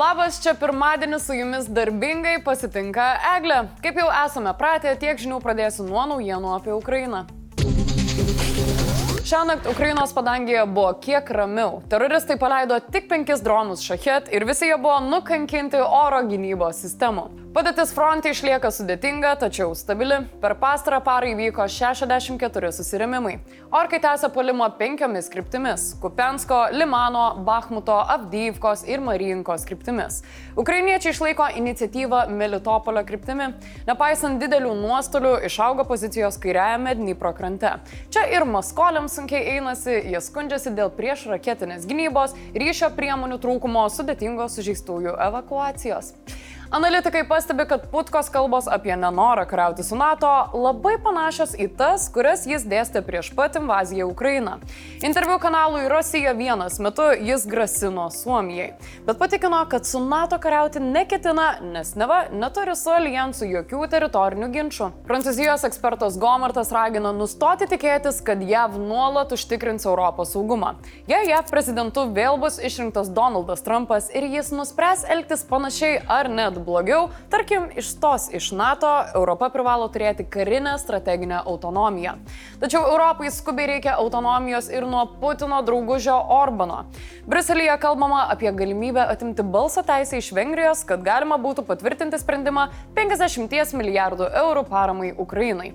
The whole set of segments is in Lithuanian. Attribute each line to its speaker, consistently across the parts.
Speaker 1: Labas, čia pirmadienis su jumis darbingai pasitinka Eglė. Kaip jau esame pratę, tiek žinių pradėsiu nuo naujienų apie Ukrainą. Šiąnakt Ukrainos padangėje buvo kiek ramiau. Teroristai paleido tik penkis dronus šachet ir visi jie buvo nukankinti oro gynybos sistemų. Padėtis fronte išlieka sudėtinga, tačiau stabili. Per pastarą parą įvyko 64 susirėmimai. Orkai tęsia polimą penkiomis kryptimis - Kupensko, Limano, Bakhmuto, Avdyivkos ir Marinkos kryptimis. Ukrainiečiai išlaiko iniciatyvą Melitopolio kryptimi. Nepaisant didelių nuostolių, išaugo pozicijos kairiajame Dnipro krante. Čia ir maskoliams sunkiai einasi, jie skundžiasi dėl prieš raketinės gynybos, ryšio priemonių trūkumo, sudėtingos sužeistųjų evakuacijos. Analitikai pastebi, kad Putkos kalbos apie nenorą kariauti su NATO labai panašios į tas, kurias jis dėstė prieš pat invaziją Ukrainą. Interviu kanalui Rusija vienas metu jis grasino Suomijai, bet patikino, kad su NATO kariauti neketina, nes neva neturi su alijansu jokių teritorinių ginčių. Prancūzijos ekspertas Gomartas ragino nustoti tikėtis, kad JAV nuolat užtikrins Europos saugumą. Jei JAV prezidentu vėl bus išrinktas Donaldas Trumpas ir jis nuspręs elgtis panašiai ar net blogiau, tarkim, išstos iš NATO, Europa privalo turėti karinę strateginę autonomiją. Tačiau Europai skubiai reikia autonomijos ir nuo Putino draugužio Orbano. Briuselėje kalbama apie galimybę atimti balso teisę iš Vengrijos, kad galima būtų patvirtinti sprendimą 50 milijardų eurų paramai Ukrainai.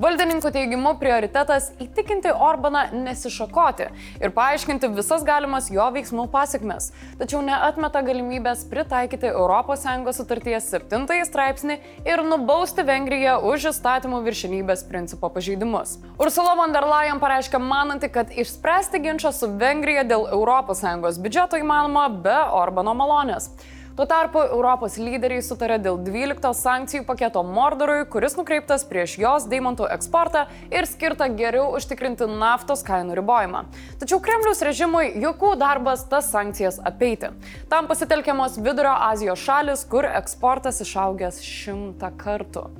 Speaker 1: Valdininkų teigimu prioritetas įtikinti Orbaną nesišakoti ir paaiškinti visas galimas jo veiksmų pasiekmes, tačiau neatmeta galimybės pritaikyti ES sutarties 7 straipsnį ir nubausti Vengriją už įstatymų viršinybės principo pažeidimus. Ursula von der Leyen pareiškė mananti, kad išspręsti ginčą su Vengrija dėl ES biudžeto įmanoma be Orbano malonės. Tuo tarpu Europos lyderiai sutarė dėl 12 sankcijų paketo Mordorui, kuris nukreiptas prieš jos deimantų eksportą ir skirta geriau užtikrinti naftos kainų ribojimą. Tačiau Kremliaus režimui jokių darbas tas sankcijas apeiti. Tam pasitelkiamos Vidurio Azijos šalis, kur eksportas išaugęs šimtą kartų.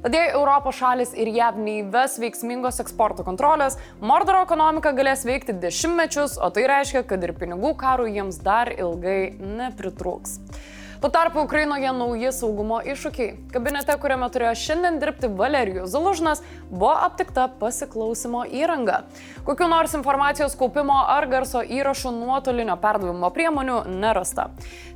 Speaker 1: Tad jei Europos šalis ir JAV neįves veiksmingos eksporto kontrolės, Mordoro ekonomika galės veikti dešimtmečius, o tai reiškia, kad ir pinigų karų jiems dar ilgai nepritrūks. Tuo tarpu Ukrainoje nauji saugumo iššūkiai. Kabinete, kuriame turėjo šiandien dirbti Valerijus Zalužnas, buvo aptikta pasiklausimo įranga. Kokiu nors informacijos kaupimo ar garso įrašų nuotolinio perdavimo priemonių nerasta.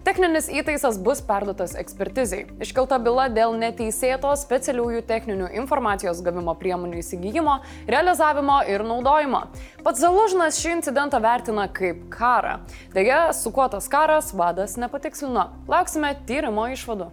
Speaker 1: Techninis įtaisas bus perduotas ekspertizai. Iškelta byla dėl neteisėto specialiųjų techninių informacijos gavimo priemonių įsigijimo, realizavimo ir naudojimo. Pats Zalužnas šį incidentą vertina kaip karą. Deja, su kuo tas karas vadas nepatikslino. Lauksime tyrimo išvadų.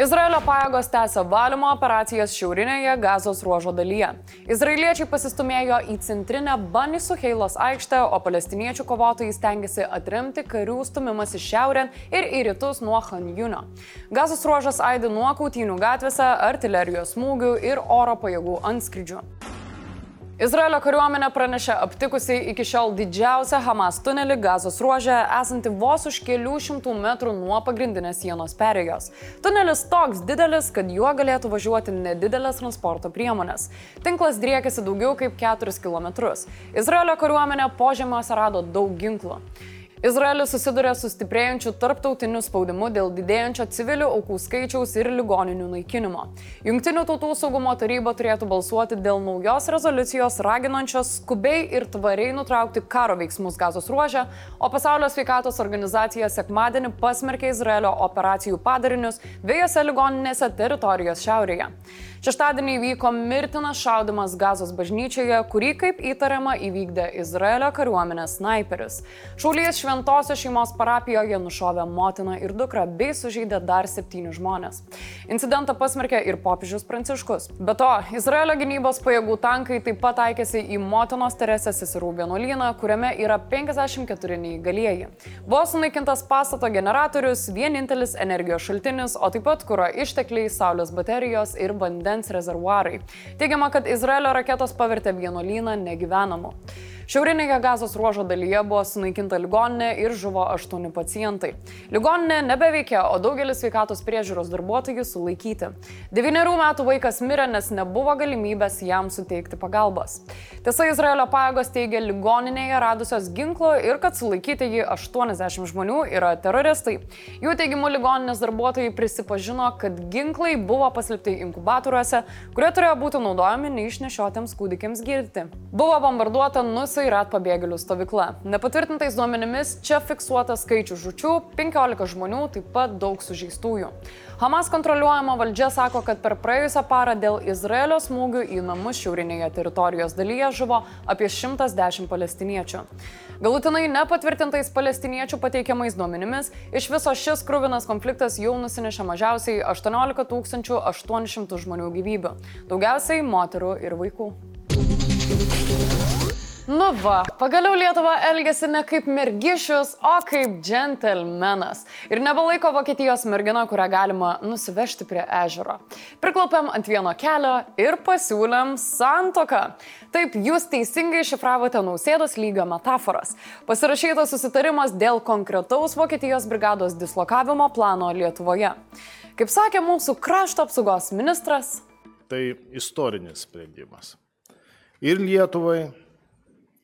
Speaker 1: Izraelio pajėgos tęsia valymo operacijas šiaurinėje gazos ruožo dalyje. Izraeliečiai pasistumėjo į centrinę Bani Suheilos aikštę, o palestiniečių kovotojai stengiasi atremti karių stumimas į šiaurę ir į rytus nuo Hanjunio. Gazos ruožas aidi nuo kautynių gatvėse, artilerijos smūgių ir oro pajėgų antskrydžių. Izraelio kariuomenė pranešė aptikusi iki šiol didžiausią Hamas tunelį gazos ruožę, esantį vos už kelių šimtų metrų nuo pagrindinės sienos perėjos. Tunelis toks didelis, kad juo galėtų važiuoti nedidelės transporto priemonės. Tinklas driekiasi daugiau kaip 4 km. Izraelio kariuomenė požemiuose rado daug ginklų. Izraelis susiduria su stiprėjančiu tarptautiniu spaudimu dėl didėjančio civilių aukų skaičiaus ir ligoninių naikinimo. Junktinių tautų saugumo taryba turėtų balsuoti dėl naujos rezoliucijos raginančios skubiai ir tvariai nutraukti karo veiksmus gazos ruožę, o pasaulio sveikatos organizacija sekmadienį pasmerkė Izraelio operacijų padarinius dviejose ligoninėse teritorijos šiaurėje. Šeštadienį vyko mirtinas šaudimas Gazos bažnyčioje, kurį, kaip įtariama, įvykdė Izraelio kariuomenės sniperis. Šaulys šventosios šeimos parapijoje nušovė motiną ir dukrą bei sužeidė dar septynius žmonės. Incidentą pasmerkė ir popiežius Pranciškus. Be to, Izraelio gynybos pajėgų tankai taip pat taikėsi į motinos Teresės seserų vienuolyną, kuriame yra 54 neįgalieji. Buvo sunaikintas pastato generatorius, vienintelis energijos šaltinis, o taip pat kuro ištekliai, saulės baterijos ir vandens rezervuarai. Teigiama, kad Izraelio raketos pavertė vienuolyną negyvenamu. Šiaurinėje gazos ruožo dalyje buvo sunaikinta ligoninė ir žuvo aštuoni pacientai. Ligoninė nebeveikia, o daugelis sveikatos priežiūros darbuotojų sulaikyti. Devyniarių metų vaikas mirė, nes nebuvo galimybės jam suteikti pagalbos. Tiesa, Izraelio pajėgos teigia ligoninėje radusios ginklo ir kad sulaikyti jį 80 žmonių yra teroristai. Jų teigimu ligoninės darbuotojai prisipažino, kad ginklai buvo paslėpti inkubatoriuose, kurie turėjo būti naudojami neišnešiotiems kūdikiams girti. Buvo bombarduota nus Sairat pabėgėlių stovykla. Nepatvirtintais duomenimis čia fiksuota skaičių žučių - 15 žmonių, taip pat daug sužeistųjų. Hamas kontroliuojama valdžia sako, kad per praėjusią parą dėl Izraelio smūgių į namus šiaurinėje teritorijos dalyje žuvo apie 110 palestiniečių. Galutinai nepatvirtintais palestiniečių pateikiamais duomenimis, iš viso šis krūvinas konfliktas jau nusinešė mažiausiai 18 800 žmonių gyvybių, daugiausiai moterų ir vaikų. Nu va, pagaliau Lietuva elgesi ne kaip mergišius, o kaip džentelmenas. Ir nebelaiko Vokietijos mergina, kurią galima nusivežti prie ežero. Priklaupėm ant vieno kelio ir pasiūlėm santoką. Taip, jūs teisingai šifravote nausėdos lygio metaforas. Pasirašytas susitarimas dėl konkretaus Vokietijos brigados dislokavimo plano Lietuvoje. Kaip sakė mūsų krašto apsaugos ministras.
Speaker 2: Tai istorinis sprendimas. Ir Lietuvai,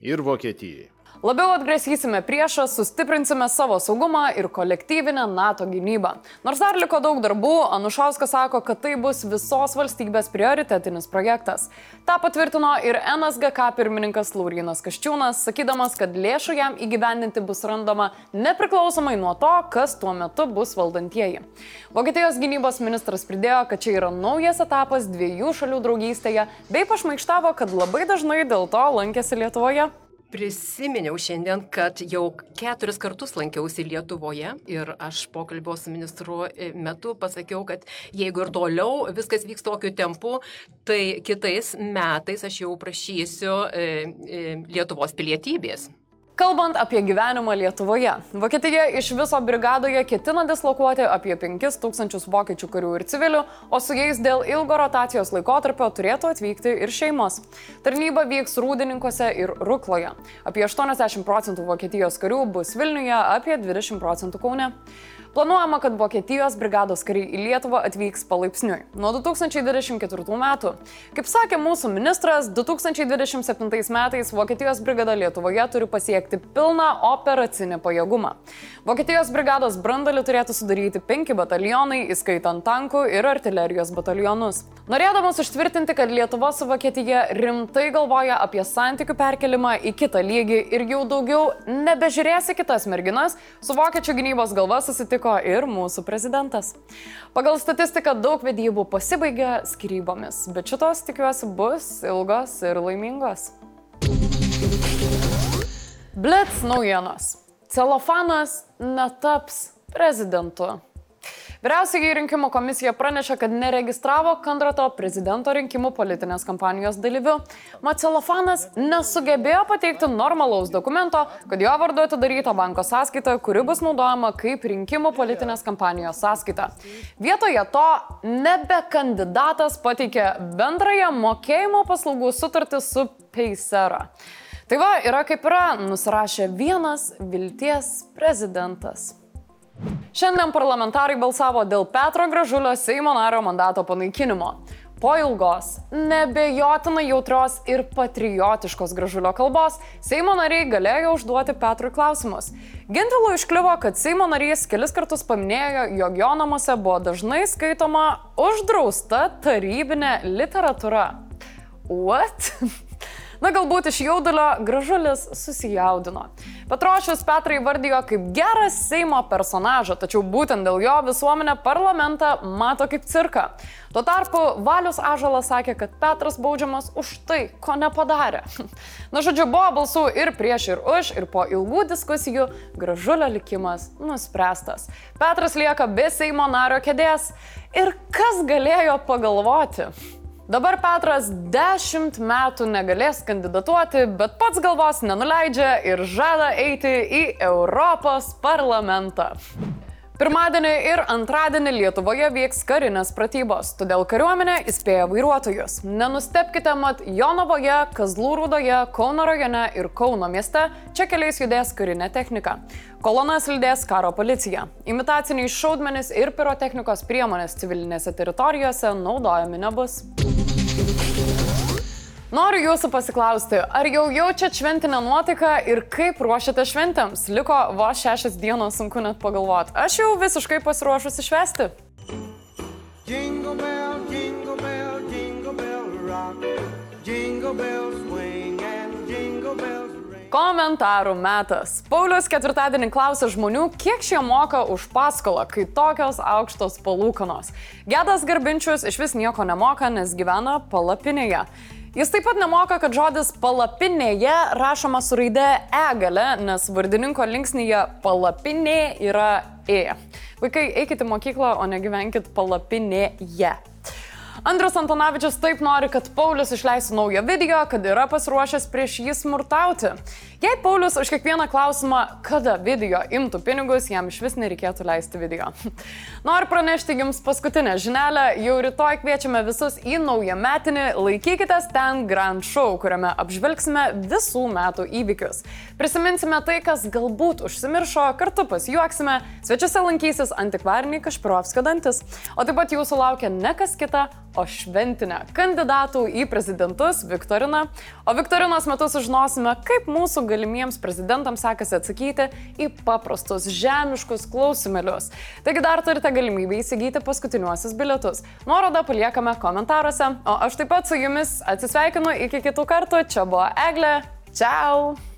Speaker 2: ir Vokietijai.
Speaker 1: Labiau atgrasysime priešą, sustiprinsime savo saugumą ir kolektyvinę NATO gynybą. Nors dar liko daug darbų, Anušauskas sako, kad tai bus visos valstybės prioritetinis projektas. Ta patvirtino ir NSGK pirmininkas Laurinas Kaščiūnas, sakydamas, kad lėšų jam įgyvendinti bus randama nepriklausomai nuo to, kas tuo metu bus valdantieji. Vokietijos gynybos ministras pridėjo, kad čia yra naujas etapas dviejų šalių draugystėje, bei pašmaikštavo, kad labai dažnai dėl to lankėsi Lietuvoje
Speaker 3: prisiminiau šiandien, kad jau keturis kartus lankiausi Lietuvoje ir aš pokalbio su ministru e, metu pasakiau, kad jeigu ir toliau viskas vyks tokiu tempu, tai kitais metais aš jau prašysiu e, e, Lietuvos pilietybės.
Speaker 1: Kalbant apie gyvenimą Lietuvoje, Vokietija iš viso brigadoje ketina dislokuoti apie 5000 vokiečių karių ir civilių, o su jais dėl ilgo rotacijos laikotarpio turėtų atvykti ir šeimos. Tarnyba vyks Rūdininkose ir Rukloje. Apie 80 procentų Vokietijos karių bus Vilniuje, apie 20 procentų Kaune. Planuojama, kad Vokietijos brigados kariai į Lietuvą atvyks palaipsniui nuo 2024 metų. Kaip sakė mūsų ministras, 2027 metais Vokietijos brigada Lietuvoje turi pasiekti pilną operacinį pajėgumą. Vokietijos brigados brandalį turėtų sudaryti penki batalionai, įskaitant tankų ir artilerijos batalionus. Norėdamas užtvirtinti, kad Lietuva su Vokietija rimtai galvoja apie santykių perkelimą į kitą lygį ir jau daugiau nebežiūrės į kitas merginas, su vokiečių gynybos galva susitiko ir mūsų prezidentas. Pagal statistiką daug vedybų pasibaigia skyrybomis, bet šitos tikiuosi bus ilgos ir laimingos. Blitz naujienos. Celofanas netaps prezidentu. Vyriausiai rinkimų komisija pranešė, kad neregistravo Kandrato prezidento rinkimų politinės kampanijos dalyviu. Macelofanas nesugebėjo pateikti normalaus dokumento, kad jo vardu atidaryta banko sąskaita, kuri bus naudojama kaip rinkimų politinės kampanijos sąskaita. Vietoje to nebe kandidatas pateikė bendrąją mokėjimo paslaugų sutartį su Paysera. Tai va, yra kaip yra, nusirašė vienas vilties prezidentas. Šiandien parlamentarai balsavo dėl Petro Gražulio Seimo nario mandato panaikinimo. Po ilgos, nebejotinai jautrios ir patriotiškos gražulio kalbos Seimo nariai galėjo užduoti Petrui klausimus. Gintilų iškliuvo, kad Seimo narys kelis kartus paminėjo, jog jo namuose buvo dažnai skaitoma uždrausta tarybinė literatūra. What? Na galbūt iš jaudulio gražulis susijaudino. Petrošius Petrai vardijo kaip gerą Seimo personažą, tačiau būtent dėl jo visuomenė parlamentą mato kaip cirką. Tuo tarpu Valius Ažalas sakė, kad Petras baudžiamas už tai, ko nepadarė. Na žodžiu, buvo balsų ir prieš, ir už, ir po ilgų diskusijų gražulio likimas nuspręstas. Petras lieka be Seimo nario kėdės. Ir kas galėjo pagalvoti? Dabar Petras dešimt metų negalės kandidatuoti, bet pats galvos nenuleidžia ir žada eiti į Europos parlamentą. Pirmadienį ir antradienį Lietuvoje vyks karinės pratybos, todėl kariuomenė įspėja vairuotojus. Nenustepkite, mat Jonovoje, Kazlų Rūdoje, Kauno rajone ir Kauno mieste čia keliais judės karinė technika. Kolonas lydės karo policija. Imitaciniai šaudmenys ir pirotechnikos priemonės civilinėse teritorijose naudojami nebus. Noriu jūsų pasiklausti, ar jau jaučiat šventinę nuotaiką ir kaip ruošiate šventėms? Liko vos šešias dienos, sunku net pagalvoti. Aš jau visiškai pasiruošusi švesti. Komentarų metas. Paulius ketvirtadienį klausė žmonių, kiek šie moka už paskolą, kai tokios aukštos palūkanos. Gedas Garbinčius iš vis nieko nemoka, nes gyvena palapinėje. Jis taip pat nemoka, kad žodis palapinėje rašoma su raide E gale, nes vardininko linksnyje palapinė yra E. Vaikai, eikite į mokyklą, o negyvenkit palapinėje. Andrius Antonavičius taip nori, kad Paulius išleistų naują video, kad yra pasiruošęs prieš jį smurtauti. Jei Paulius už kiekvieną klausimą, kada video imtų pinigus, jam iš vis nereikėtų leisti video. Noriu pranešti jums paskutinę žinelę, jau rytoj kviečiame visus į naują metinį Laikykitės ten Grand Show, kuriame apžvelgsime visų metų įvykius. Prisiminsime tai, kas galbūt užsimiršo, kartu pasijuoksime, svečiuose lankysis antikvariniai Kašpirovskio dantis, o taip pat jūsų laukia ne kas kita, o šventinę kandidatų į prezidentus Viktoriną. O Viktorinos metu sužinosime, kaip mūsų galimiems prezidentams sekasi atsakyti į paprastus žemiškus klausimėlius. Taigi dar turite galimybę įsigyti paskutiniuosius bilietus. Nuorodą paliekame komentaruose. O aš taip pat su jumis atsisveikinu iki kitų kartų. Čia buvo Eglė. Ciao!